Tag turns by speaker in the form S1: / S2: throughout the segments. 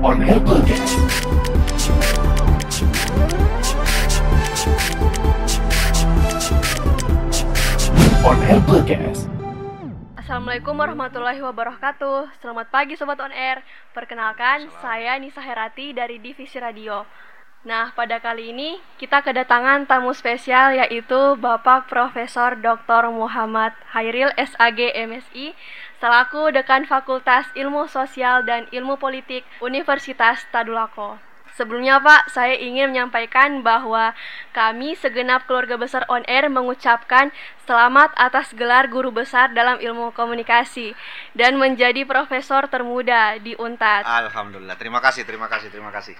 S1: On Air Podcast. On Air Podcast.
S2: Assalamualaikum warahmatullahi wabarakatuh Selamat pagi Sobat On Air Perkenalkan, saya Nisa Herati dari Divisi Radio Nah, pada kali ini kita kedatangan tamu spesial yaitu Bapak Profesor Dr. Muhammad Hairil SAG MSI selaku Dekan Fakultas Ilmu Sosial dan Ilmu Politik Universitas Tadulako. Sebelumnya Pak, saya ingin menyampaikan bahwa kami segenap keluarga besar On Air mengucapkan selamat atas gelar guru besar dalam ilmu komunikasi dan menjadi profesor termuda di UNTAD.
S3: Alhamdulillah. Terima kasih, terima kasih, terima kasih.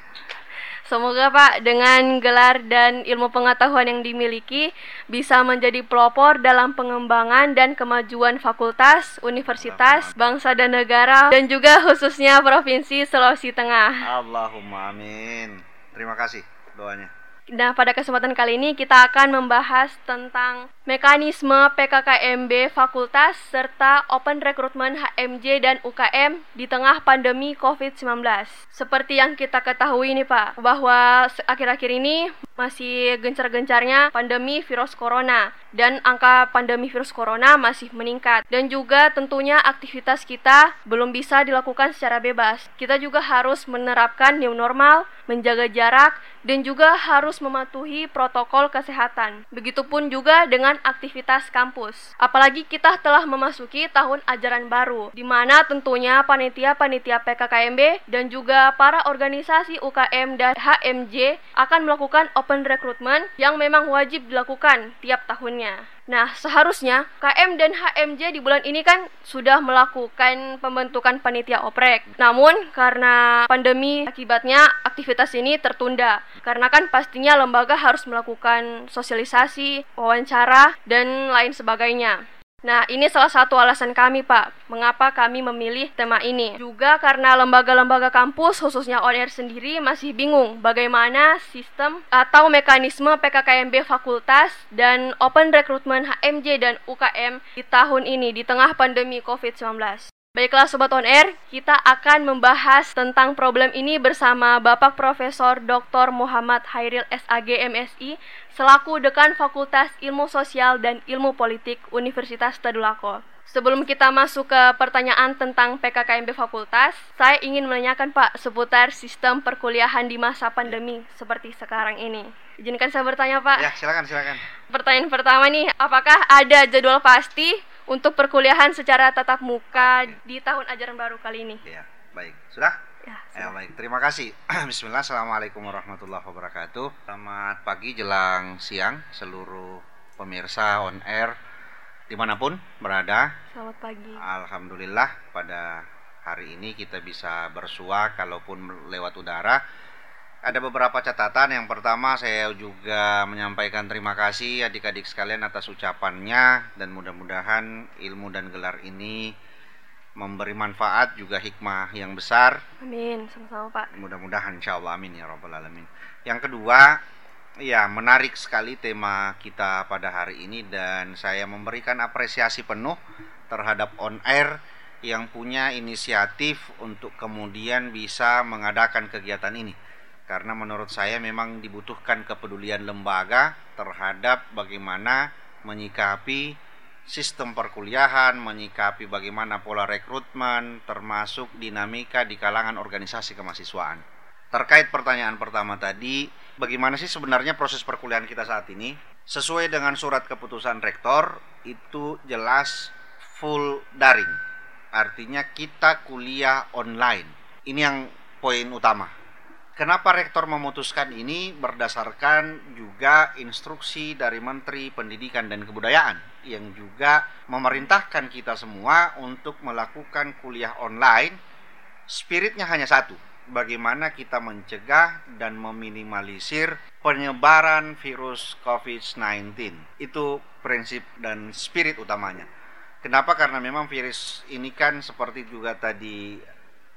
S2: Semoga Pak dengan gelar dan ilmu pengetahuan yang dimiliki bisa menjadi pelopor dalam pengembangan dan kemajuan fakultas, universitas, bangsa dan negara dan juga khususnya Provinsi Sulawesi Tengah.
S3: Allahumma amin. Terima kasih doanya.
S2: Nah, pada kesempatan kali ini kita akan membahas tentang mekanisme PKKMB fakultas serta open recruitment HMJ dan UKM di tengah pandemi COVID-19. Seperti yang kita ketahui nih Pak, bahwa akhir-akhir ini masih gencar-gencarnya pandemi virus corona dan angka pandemi virus corona masih meningkat dan juga tentunya aktivitas kita belum bisa dilakukan secara bebas. Kita juga harus menerapkan new normal, menjaga jarak dan juga harus mematuhi protokol kesehatan. Begitupun juga dengan aktivitas kampus. Apalagi kita telah memasuki tahun ajaran baru, di mana tentunya panitia-panitia PKKMB dan juga para organisasi UKM dan HMJ akan melakukan open recruitment yang memang wajib dilakukan tiap tahunnya. Nah, seharusnya KM dan HMJ di bulan ini kan sudah melakukan pembentukan panitia oprek. Namun, karena pandemi akibatnya aktivitas ini tertunda. Karena kan pastinya lembaga harus melakukan sosialisasi, wawancara, dan lain sebagainya. Nah, ini salah satu alasan kami, Pak, mengapa kami memilih tema ini. Juga karena lembaga-lembaga kampus, khususnya ONR sendiri, masih bingung bagaimana sistem atau mekanisme PKKMB fakultas dan open recruitment HMJ dan UKM di tahun ini, di tengah pandemi COVID-19. Baiklah Sobat On Air, kita akan membahas tentang problem ini bersama Bapak Profesor Dr. Muhammad Hairil SAG MSI selaku Dekan Fakultas Ilmu Sosial dan Ilmu Politik Universitas Tadulako. Sebelum kita masuk ke pertanyaan tentang PKKMB Fakultas, saya ingin menanyakan Pak seputar sistem perkuliahan di masa pandemi seperti sekarang ini. Izinkan saya bertanya Pak.
S3: Ya, silakan, silakan.
S2: Pertanyaan pertama nih, apakah ada jadwal pasti untuk perkuliahan secara tatap muka
S3: Oke.
S2: di tahun ajaran baru kali ini?
S3: Ya, baik. Sudah?
S2: Ya,
S3: Ya, baik. Terima kasih. Bismillah. Assalamualaikum warahmatullahi wabarakatuh. Selamat pagi jelang siang seluruh pemirsa on air di mana pun berada.
S2: Selamat pagi.
S3: Alhamdulillah pada hari ini kita bisa bersua kalaupun lewat udara. Ada beberapa catatan. Yang pertama saya juga menyampaikan terima kasih adik-adik sekalian atas ucapannya dan mudah-mudahan ilmu dan gelar ini memberi manfaat juga hikmah yang besar.
S2: Amin, sama-sama Pak.
S3: Mudah-mudahan insya Allah amin ya rabbal alamin. Yang kedua, ya menarik sekali tema kita pada hari ini dan saya memberikan apresiasi penuh terhadap on air yang punya inisiatif untuk kemudian bisa mengadakan kegiatan ini. Karena menurut saya memang dibutuhkan kepedulian lembaga terhadap bagaimana menyikapi sistem perkuliahan, menyikapi bagaimana pola rekrutmen, termasuk dinamika di kalangan organisasi kemahasiswaan. Terkait pertanyaan pertama tadi, bagaimana sih sebenarnya proses perkuliahan kita saat ini? Sesuai dengan surat keputusan rektor, itu jelas full daring. Artinya kita kuliah online. Ini yang poin utama. Kenapa rektor memutuskan ini berdasarkan juga instruksi dari Menteri Pendidikan dan Kebudayaan yang juga memerintahkan kita semua untuk melakukan kuliah online. Spiritnya hanya satu, bagaimana kita mencegah dan meminimalisir penyebaran virus COVID-19. Itu prinsip dan spirit utamanya. Kenapa? Karena memang virus ini kan seperti juga tadi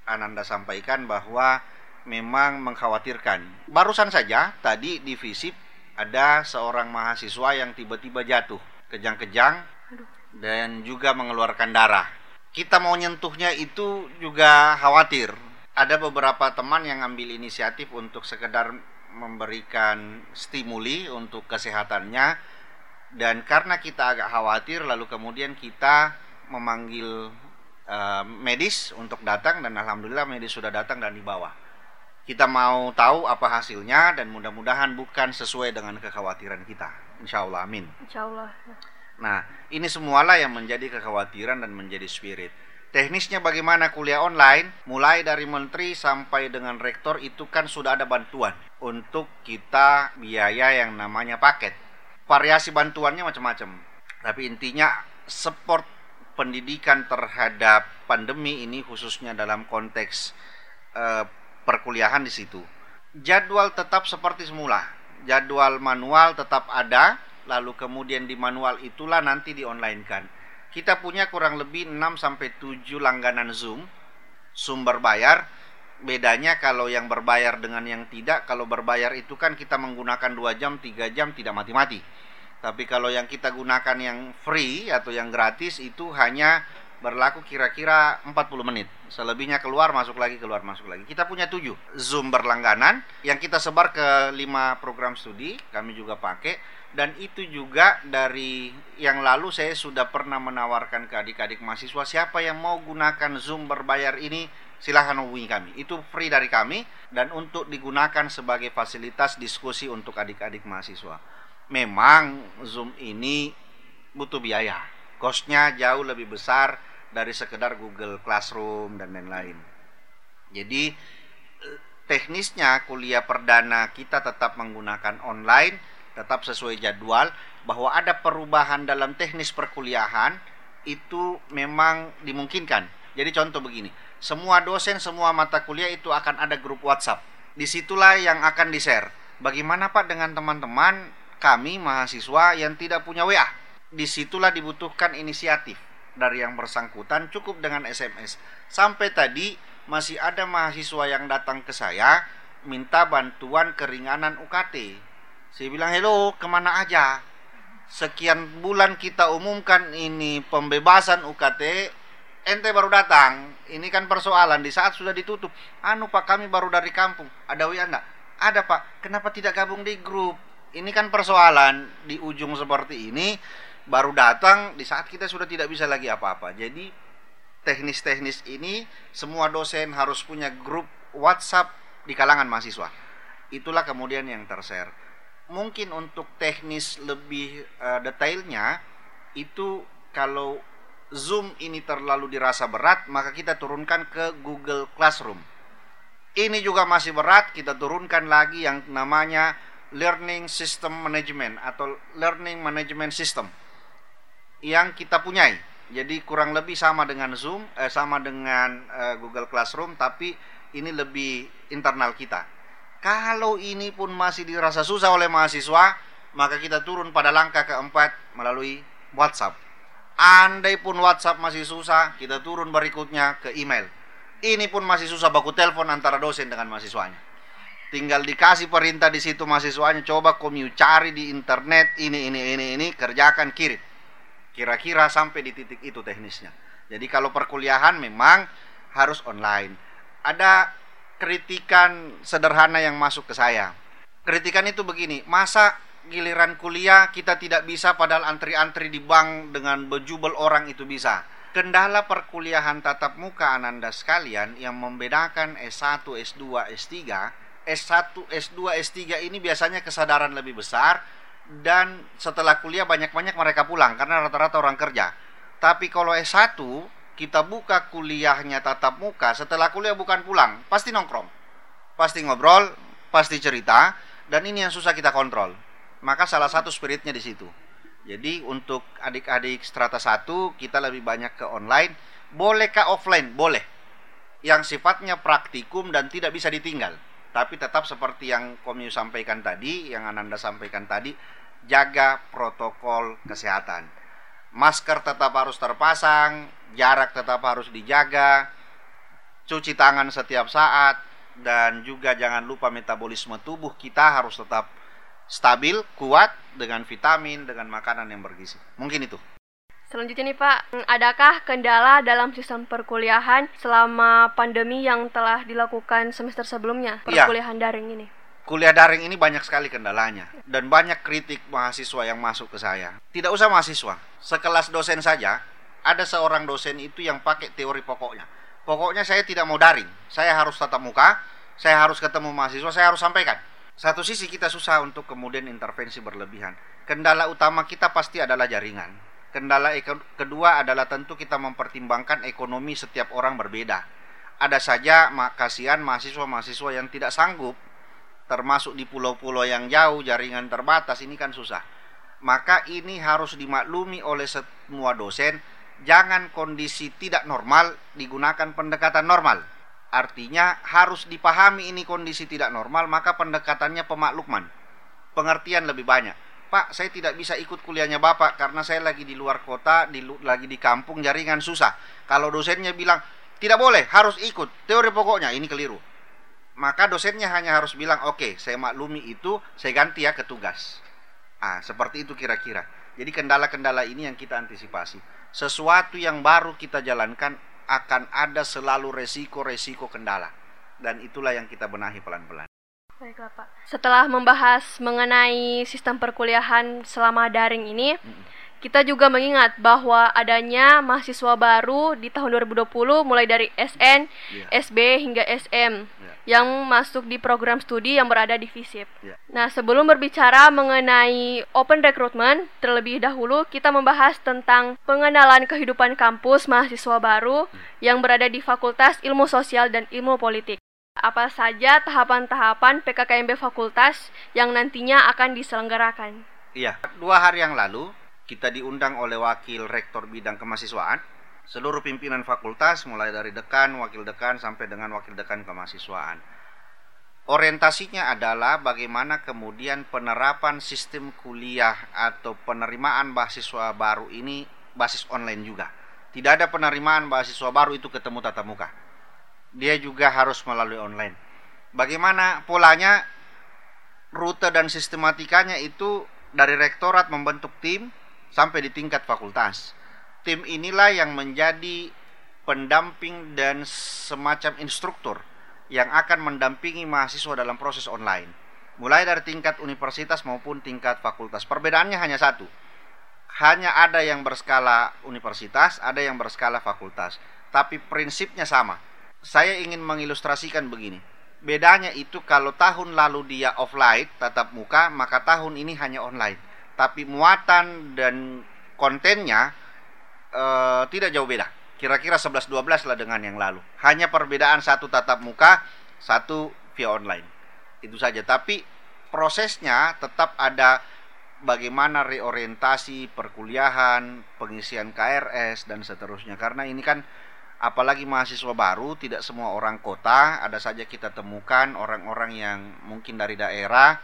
S3: Ananda sampaikan bahwa memang mengkhawatirkan. Barusan saja tadi di FISIP ada seorang mahasiswa yang tiba-tiba jatuh, kejang-kejang dan juga mengeluarkan darah. Kita mau nyentuhnya itu juga khawatir ada beberapa teman yang ambil inisiatif untuk sekedar memberikan stimuli untuk kesehatannya dan karena kita agak khawatir lalu kemudian kita memanggil uh, medis untuk datang dan alhamdulillah medis sudah datang dan dibawa. Kita mau tahu apa hasilnya dan mudah-mudahan bukan sesuai dengan kekhawatiran kita. Insya Allah, amin.
S2: Insya Allah.
S3: Nah, ini semualah yang menjadi kekhawatiran dan menjadi spirit. Teknisnya bagaimana kuliah online, mulai dari menteri sampai dengan rektor itu kan sudah ada bantuan untuk kita biaya yang namanya paket. Variasi bantuannya macam-macam. Tapi intinya support pendidikan terhadap pandemi ini khususnya dalam konteks uh, perkuliahan di situ. Jadwal tetap seperti semula. Jadwal manual tetap ada, lalu kemudian di manual itulah nanti di online kan kita punya kurang lebih 6 sampai 7 langganan Zoom sumber bayar. Bedanya kalau yang berbayar dengan yang tidak, kalau berbayar itu kan kita menggunakan 2 jam, 3 jam tidak mati-mati. Tapi kalau yang kita gunakan yang free atau yang gratis itu hanya berlaku kira-kira 40 menit. Selebihnya keluar, masuk lagi, keluar, masuk lagi. Kita punya 7 Zoom berlangganan yang kita sebar ke 5 program studi, kami juga pakai. Dan itu juga dari yang lalu saya sudah pernah menawarkan ke adik-adik mahasiswa siapa yang mau gunakan Zoom berbayar ini silahkan hubungi kami. Itu free dari kami dan untuk digunakan sebagai fasilitas diskusi untuk adik-adik mahasiswa. Memang Zoom ini butuh biaya. Costnya jauh lebih besar dari sekedar Google Classroom dan lain-lain jadi teknisnya kuliah perdana kita tetap menggunakan online tetap sesuai jadwal bahwa ada perubahan dalam teknis perkuliahan itu memang dimungkinkan. Jadi contoh begini, semua dosen, semua mata kuliah itu akan ada grup WhatsApp. Di situlah yang akan di-share. Bagaimana Pak dengan teman-teman kami mahasiswa yang tidak punya WA? Di situlah dibutuhkan inisiatif dari yang bersangkutan cukup dengan SMS. Sampai tadi masih ada mahasiswa yang datang ke saya minta bantuan keringanan UKT saya bilang, hello, ke mana aja? Sekian bulan kita umumkan ini pembebasan UKT, ente baru datang. Ini kan persoalan, di saat sudah ditutup. Anu pak, kami baru dari kampung. Ada WA enggak? Ada pak, kenapa tidak gabung di grup? Ini kan persoalan, di ujung seperti ini, baru datang di saat kita sudah tidak bisa lagi apa-apa. Jadi teknis-teknis ini semua dosen harus punya grup WhatsApp di kalangan mahasiswa. Itulah kemudian yang tershare mungkin untuk teknis lebih uh, detailnya itu kalau Zoom ini terlalu dirasa berat maka kita turunkan ke Google Classroom. Ini juga masih berat, kita turunkan lagi yang namanya Learning System Management atau Learning Management System yang kita punyai. Jadi kurang lebih sama dengan Zoom, eh, sama dengan eh, Google Classroom, tapi ini lebih internal kita. Kalau ini pun masih dirasa susah oleh mahasiswa, maka kita turun pada langkah keempat melalui WhatsApp. Andai pun WhatsApp masih susah, kita turun berikutnya ke email. Ini pun masih susah baku telepon antara dosen dengan mahasiswanya. Tinggal dikasih perintah di situ mahasiswanya, coba komu cari di internet ini ini ini ini kerjakan kirim. Kira-kira sampai di titik itu teknisnya. Jadi kalau perkuliahan memang harus online. Ada kritikan sederhana yang masuk ke saya. Kritikan itu begini, masa giliran kuliah kita tidak bisa padahal antri-antri di bank dengan bejubel orang itu bisa. Kendala perkuliahan tatap muka ananda sekalian yang membedakan S1, S2, S3, S1, S2, S3 ini biasanya kesadaran lebih besar dan setelah kuliah banyak-banyak mereka pulang karena rata-rata orang kerja. Tapi kalau S1 kita buka kuliahnya tatap muka, setelah kuliah bukan pulang, pasti nongkrong. Pasti ngobrol, pasti cerita, dan ini yang susah kita kontrol. Maka salah satu spiritnya di situ. Jadi untuk adik-adik strata 1 kita lebih banyak ke online. Bolehkah offline? Boleh. Yang sifatnya praktikum dan tidak bisa ditinggal. Tapi tetap seperti yang Komyu sampaikan tadi, yang Ananda sampaikan tadi, jaga protokol kesehatan. Masker tetap harus terpasang, jarak tetap harus dijaga, cuci tangan setiap saat, dan juga jangan lupa metabolisme tubuh kita harus tetap stabil, kuat dengan vitamin, dengan makanan yang bergizi. Mungkin itu.
S2: Selanjutnya nih Pak, adakah kendala dalam sistem perkuliahan selama pandemi yang telah dilakukan semester sebelumnya
S3: Iya.
S2: perkuliahan daring ini?
S3: Kuliah daring ini banyak sekali kendalanya dan banyak kritik mahasiswa yang masuk ke saya. Tidak usah mahasiswa, sekelas dosen saja ada seorang dosen itu yang pakai teori pokoknya. Pokoknya saya tidak mau daring, saya harus tatap muka, saya harus ketemu mahasiswa, saya harus sampaikan. Satu sisi kita susah untuk kemudian intervensi berlebihan. Kendala utama kita pasti adalah jaringan. Kendala kedua adalah tentu kita mempertimbangkan ekonomi setiap orang berbeda. Ada saja kasihan mahasiswa-mahasiswa yang tidak sanggup termasuk di pulau-pulau yang jauh jaringan terbatas ini kan susah. Maka ini harus dimaklumi oleh semua dosen, jangan kondisi tidak normal digunakan pendekatan normal. Artinya harus dipahami ini kondisi tidak normal, maka pendekatannya pemakluman. Pengertian lebih banyak. Pak, saya tidak bisa ikut kuliahnya Bapak karena saya lagi di luar kota, di, lagi di kampung, jaringan susah. Kalau dosennya bilang, tidak boleh, harus ikut. Teori pokoknya, ini keliru maka dosennya hanya harus bilang oke saya maklumi itu saya ganti ya ke tugas. Ah seperti itu kira-kira. Jadi kendala-kendala ini yang kita antisipasi. Sesuatu yang baru kita jalankan akan ada selalu resiko-resiko kendala. Dan itulah yang kita benahi pelan-pelan.
S2: Baiklah Pak. Setelah membahas mengenai sistem perkuliahan selama daring ini, kita juga mengingat bahwa adanya mahasiswa baru di tahun 2020 mulai dari SN,
S3: Iya.
S2: SB hingga SM
S3: Iya.
S2: Yang masuk di program studi yang berada di FISIP.
S3: Iya.
S2: Nah, sebelum berbicara mengenai open recruitment, terlebih dahulu kita membahas tentang pengenalan kehidupan kampus mahasiswa baru yang berada di Fakultas Ilmu Sosial dan Ilmu Politik. Apa saja tahapan-tahapan PKKMB fakultas yang nantinya akan diselenggarakan?
S3: Iya, dua hari yang lalu kita diundang oleh wakil rektor bidang kemahasiswaan, seluruh pimpinan fakultas mulai dari dekan, wakil dekan sampai dengan wakil dekan kemahasiswaan. Orientasinya adalah bagaimana kemudian penerapan sistem kuliah atau penerimaan mahasiswa baru ini basis online juga. Tidak ada penerimaan mahasiswa baru itu ketemu tatap muka. Dia juga harus melalui online. Bagaimana polanya rute dan sistematikanya itu dari rektorat membentuk tim sampai di tingkat fakultas. Tim inilah yang menjadi pendamping dan semacam instruktur yang akan mendampingi mahasiswa dalam proses online. Mulai dari tingkat universitas maupun tingkat fakultas. Perbedaannya hanya satu. Hanya ada yang berskala universitas, ada yang berskala fakultas. Tapi prinsipnya sama. Saya ingin mengilustrasikan begini. Bedanya itu kalau tahun lalu dia offline, tatap muka, maka tahun ini hanya online. Tapi muatan dan kontennya eh, tidak jauh beda. Kira-kira 11-12 lah dengan yang lalu. Hanya perbedaan satu tatap muka, satu via online. Itu saja. Tapi prosesnya tetap ada bagaimana reorientasi perkuliahan, pengisian KRS dan seterusnya. Karena ini kan apalagi mahasiswa baru, tidak semua orang kota, ada saja kita temukan orang-orang yang mungkin dari daerah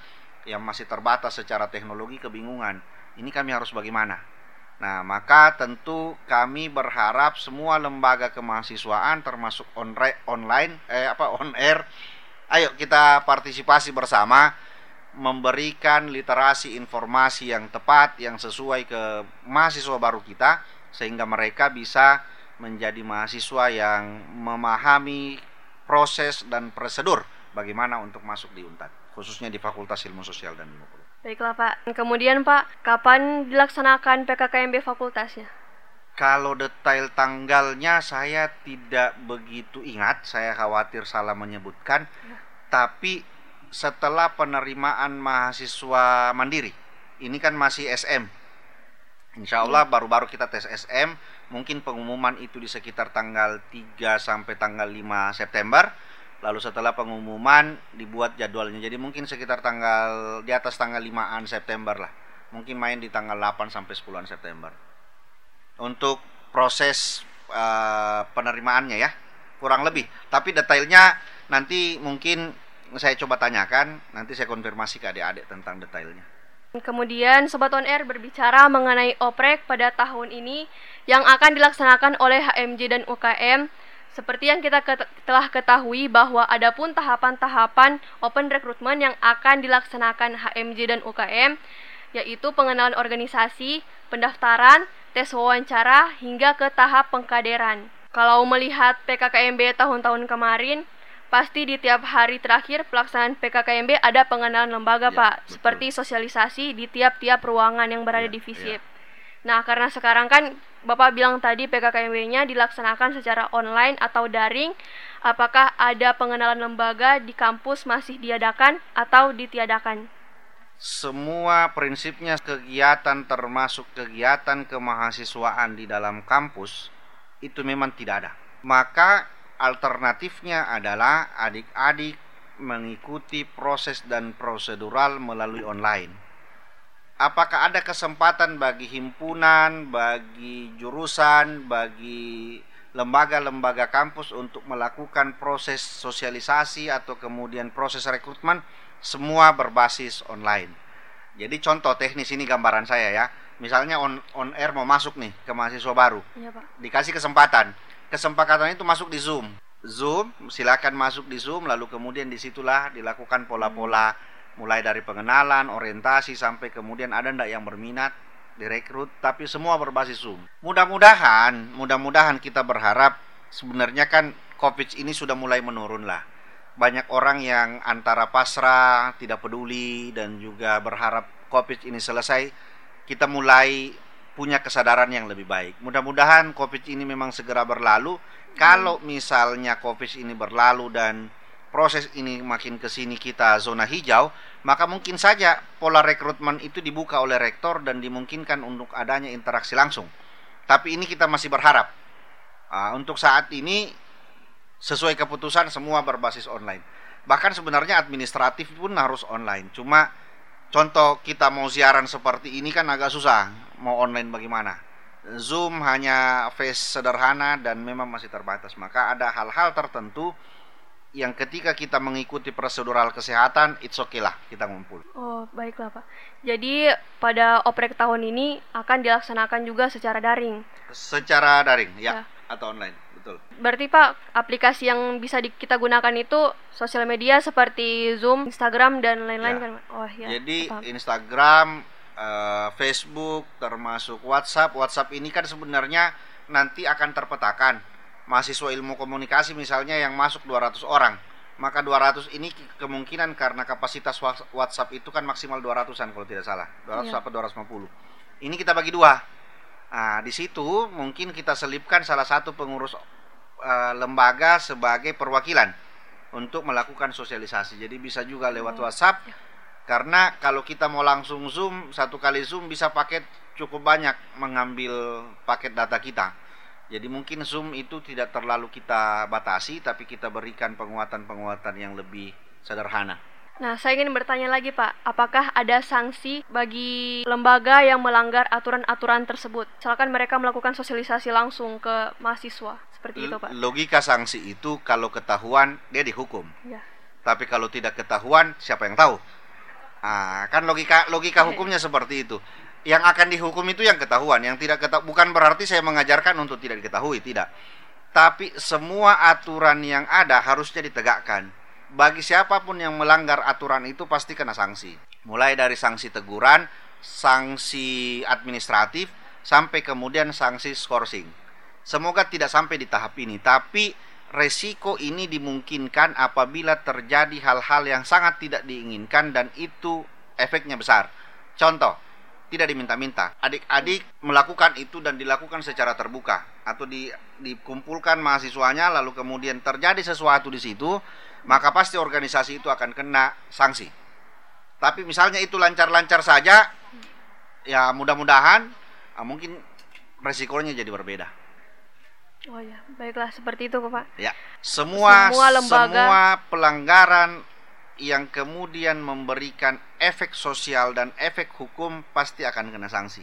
S3: yang masih terbatas secara teknologi kebingungan. Ini kami harus bagaimana? Nah, maka tentu kami berharap semua lembaga kemahasiswaan termasuk on online eh apa on air ayo kita partisipasi bersama memberikan literasi informasi yang tepat yang sesuai ke mahasiswa baru kita sehingga mereka bisa menjadi mahasiswa yang memahami proses dan prosedur bagaimana untuk masuk di UNTAD khususnya di Fakultas Ilmu Sosial dan Ilmu.
S2: Baiklah Pak. Kemudian Pak, kapan dilaksanakan PKKMB fakultasnya?
S3: Kalau detail tanggalnya saya tidak begitu ingat, saya khawatir salah menyebutkan. Tapi setelah penerimaan mahasiswa mandiri, ini kan masih SM. Insya Allah baru-baru kita tes SM, mungkin pengumuman itu di sekitar tanggal 3 sampai tanggal 5 September. Lalu setelah pengumuman dibuat jadwalnya. Jadi mungkin sekitar tanggal di atas tanggal 5-an September lah. Mungkin main di tanggal 8 sampai 10-an September untuk proses uh, penerimaannya ya kurang lebih tapi detailnya nanti mungkin saya coba tanyakan nanti saya konfirmasi ke adik-adik tentang detailnya
S2: Kemudian Sobat On Air berbicara mengenai oprek pada tahun ini yang akan dilaksanakan oleh HMJ dan UKM seperti yang kita ket telah ketahui bahwa ada pun tahapan-tahapan open recruitment yang akan dilaksanakan HMJ dan UKM yaitu pengenalan organisasi, pendaftaran, tes wawancara hingga ke tahap pengkaderan. Kalau melihat PKKMB tahun-tahun kemarin, pasti di tiap hari terakhir pelaksanaan PKKMB ada pengenalan lembaga,
S3: Ya,
S2: Pak,
S3: betul.
S2: seperti sosialisasi di tiap-tiap ruangan yang berada
S3: Ya,
S2: di
S3: ya.
S2: Nah, karena sekarang kan Bapak bilang tadi PKKMB-nya dilaksanakan secara online atau daring, apakah ada pengenalan lembaga di kampus masih diadakan atau ditiadakan?
S3: Semua prinsipnya kegiatan termasuk kegiatan kemahasiswaan di dalam kampus itu memang tidak ada. Maka alternatifnya adalah adik-adik mengikuti proses dan prosedural melalui online. Apakah ada kesempatan bagi himpunan, bagi jurusan, bagi lembaga-lembaga kampus untuk melakukan proses sosialisasi atau kemudian proses rekrutmen? Semua berbasis online. Jadi contoh teknis ini gambaran saya ya. Misalnya on, on air mau masuk nih ke mahasiswa baru
S2: Iya, Pak.
S3: dikasih kesempatan. Kesempatan itu masuk di Zoom. Zoom, silakan masuk di Zoom, lalu kemudian di situlah dilakukan pola-pola mulai dari pengenalan, orientasi sampai kemudian ada ndak yang berminat direkrut, tapi semua berbasis Zoom. Mudah-mudahan, mudah-mudahan kita berharap sebenarnya kan COVID ini sudah mulai menurun lah. Banyak orang yang antara pasrah, tidak peduli dan juga berharap COVID ini selesai. Kita mulai punya kesadaran yang lebih baik. Mudah-mudahan COVID ini memang segera berlalu. Kalau misalnya COVID ini berlalu dan proses ini makin ke sini kita zona hijau, maka mungkin saja pola rekrutmen itu dibuka oleh rektor dan dimungkinkan untuk adanya interaksi langsung. Tapi ini kita masih berharap. Ah, untuk saat ini sesuai keputusan semua berbasis online. Bahkan sebenarnya administratif pun harus online. Cuma contoh kita mau siaran seperti ini kan agak susah. Mau online bagaimana? Zoom hanya face sederhana dan memang masih terbatas. Maka ada hal-hal tertentu yang ketika kita mengikuti prosedural kesehatan, it's okay lah kita ngumpul.
S2: Oh, baiklah, Pak. Jadi, pada oprek tahun ini akan dilaksanakan juga secara daring.
S3: Secara daring, ya,
S2: Ya.
S3: atau online, betul.
S2: Berarti, Pak, aplikasi yang bisa di- kita gunakan itu sosial media seperti Zoom, Instagram, dan lain-lain
S3: Ya.
S2: kan, Pak? Oh, ya.
S3: Jadi
S2: paham.
S3: Instagram, eh, Facebook, termasuk WhatsApp. WhatsApp ini kan sebenarnya nanti akan terpetakan. Mahasiswa ilmu komunikasi misalnya yang masuk 200 orang. Maka 200 ini ki- kemungkinan karena kapasitas WhatsApp itu kan maksimal 200-an kalau tidak salah. 200
S2: Iya.
S3: apa 250. Ini kita bagi dua. Nah, di situ mungkin kita selipkan salah satu pengurus eh, lembaga sebagai perwakilan untuk melakukan sosialisasi. Jadi bisa juga lewat
S2: Oh,
S3: WhatsApp karena kalau kita mau langsung zoom satu kali zoom bisa paket cukup banyak mengambil paket data kita. Jadi mungkin zoom itu tidak terlalu kita batasi tapi kita berikan penguatan-penguatan yang lebih sederhana.
S2: Nah, saya ingin bertanya lagi, Pak. Apakah ada sanksi bagi lembaga yang melanggar aturan-aturan tersebut? Misalkan mereka melakukan sosialisasi langsung ke mahasiswa. Seperti itu, Pak.
S3: Logika sanksi itu kalau ketahuan dia dihukum.
S2: Ya.
S3: Tapi kalau tidak ketahuan siapa yang tahu? Ah, kan logika logika
S2: Oke.
S3: hukumnya seperti itu. Yang akan dihukum itu yang ketahuan, yang tidak ketahuan bukan berarti saya mengajarkan untuk tidak diketahui, tidak. Tapi semua aturan yang ada harusnya ditegakkan. Bagi siapa pun yang melanggar aturan itu pasti kena sanksi. Mulai dari sanksi teguran, sanksi administratif, sampai kemudian sanksi skorsing. Semoga tidak sampai di tahap ini, tapi resiko ini dimungkinkan apabila terjadi hal-hal yang sangat tidak diinginkan dan itu efeknya besar. Contoh, tidak diminta-minta. Adik-adik melakukan itu dan dilakukan secara terbuka atau di, dikumpulkan mahasiswanya lalu kemudian terjadi sesuatu di situ, maka pasti organisasi itu akan kena sanksi. Tapi misalnya itu lancar-lancar saja, ya mudah-mudahan ah, mungkin resikonya jadi berbeda.
S2: Oh ya, baiklah seperti itu, Pak.
S3: Ya, semua
S2: Semua lembaga-
S3: semua pelanggaran yang kemudian memberikan efek sosial dan efek hukum pasti akan kena sanksi.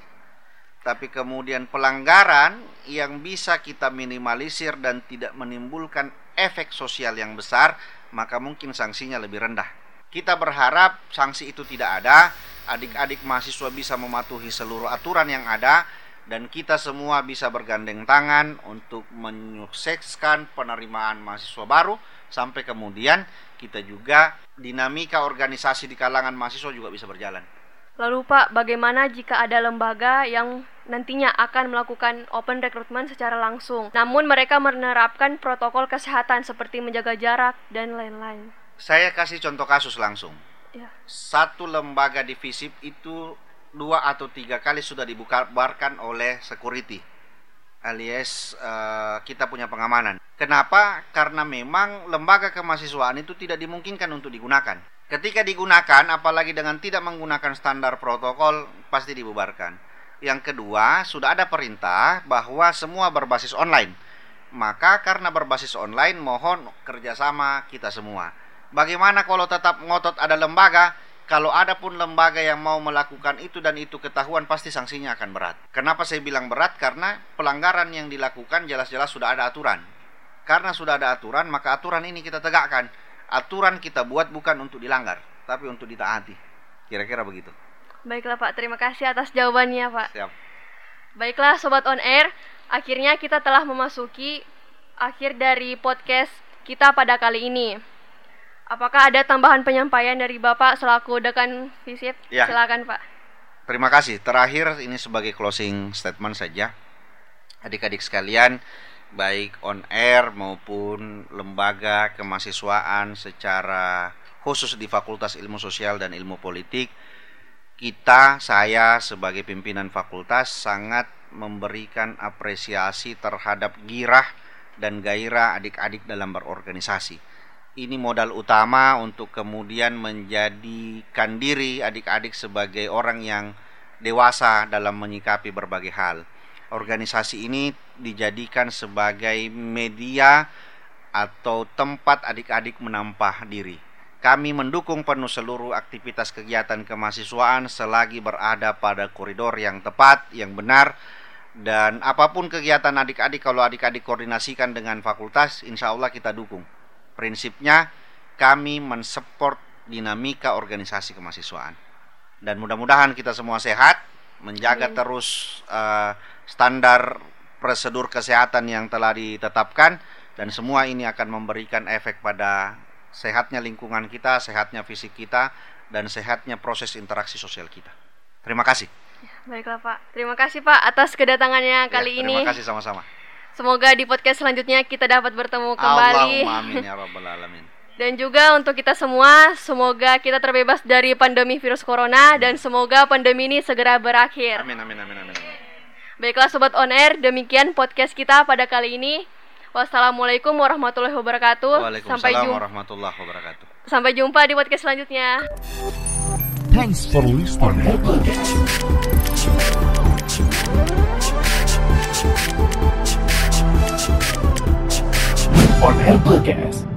S3: Tapi kemudian pelanggaran yang bisa kita minimalisir dan tidak menimbulkan efek sosial yang besar, maka mungkin sanksinya lebih rendah. Kita berharap sanksi itu tidak ada, adik-adik mahasiswa bisa mematuhi seluruh aturan yang ada dan kita semua bisa bergandeng tangan untuk menyukseskan penerimaan mahasiswa baru sampai kemudian kita juga dinamika organisasi di kalangan mahasiswa juga bisa berjalan.
S2: Lalu Pak, bagaimana jika ada lembaga yang nantinya akan melakukan open recruitment secara langsung. Namun mereka menerapkan protokol kesehatan seperti menjaga jarak dan lain-lain.
S3: Saya kasih contoh kasus langsung.
S2: Ya.
S3: Satu lembaga di FISIP itu dua atau tiga kali sudah dibubarkan oleh security alias uh, kita punya pengamanan. Kenapa? Karena memang lembaga kemahasiswaan itu tidak dimungkinkan untuk digunakan. Ketika digunakan, apalagi dengan tidak menggunakan standar protokol, pasti dibubarkan. Yang kedua, sudah ada perintah bahwa semua berbasis online. Maka karena berbasis online, mohon kerjasama kita semua. Bagaimana kalau tetap ngotot ada lembaga, kalau ada pun lembaga yang mau melakukan itu dan itu ketahuan pasti sanksinya akan berat. Kenapa saya bilang berat? Karena pelanggaran yang dilakukan jelas-jelas sudah ada aturan. Karena sudah ada aturan, maka aturan ini kita tegakkan. Aturan kita buat bukan untuk dilanggar, tapi untuk ditaati. Kira-kira begitu.
S2: Baiklah Pak, terima kasih atas jawabannya Pak.
S3: Siap.
S2: Baiklah Sobat On Air, akhirnya kita telah memasuki akhir dari podcast kita pada kali ini. Apakah ada tambahan penyampaian dari Bapak selaku dekan visip?
S3: Ya.
S2: Silakan Pak.
S3: Terima kasih. Terakhir ini sebagai closing statement saja. Adik-adik sekalian, baik on air maupun lembaga kemahasiswaan secara khusus di Fakultas Ilmu Sosial dan Ilmu Politik, kita, saya sebagai pimpinan fakultas sangat memberikan apresiasi terhadap girah dan gairah adik-adik dalam berorganisasi ini modal utama untuk kemudian menjadikan diri adik-adik sebagai orang yang dewasa dalam menyikapi berbagai hal. Organisasi ini dijadikan sebagai media atau tempat adik-adik menampah diri. Kami mendukung penuh seluruh aktivitas kegiatan kemahasiswaan selagi berada pada koridor yang tepat, yang benar, dan apa pun kegiatan adik-adik kalau adik-adik koordinasikan dengan fakultas, insya Allah kita dukung Prinsipnya kami mensupport dinamika organisasi kemahasiswaan. Dan mudah-mudahan kita semua sehat, menjaga Amin. terus uh, standar prosedur kesehatan yang telah ditetapkan dan semua ini akan memberikan efek pada sehatnya lingkungan kita, sehatnya fisik kita dan sehatnya proses interaksi sosial kita. Terima kasih.
S2: Ya, baiklah Pak. Terima kasih Pak atas kedatangannya kali
S3: ya, terima
S2: ini.
S3: Terima kasih sama-sama.
S2: Semoga di podcast selanjutnya kita dapat bertemu kembali.
S3: amin ya rabbal alamin.
S2: Dan juga untuk kita semua, semoga kita terbebas dari pandemi virus corona dan semoga pandemi ini segera berakhir.
S3: Amin amin amin amin.
S2: Baiklah sobat on air, demikian podcast kita pada kali ini. Wassalamualaikum warahmatullahi wabarakatuh.
S3: Sampai jumpa warahmatullahi wabarakatuh.
S2: Sampai jumpa di podcast selanjutnya.
S1: Thanks for listening. on Podcast.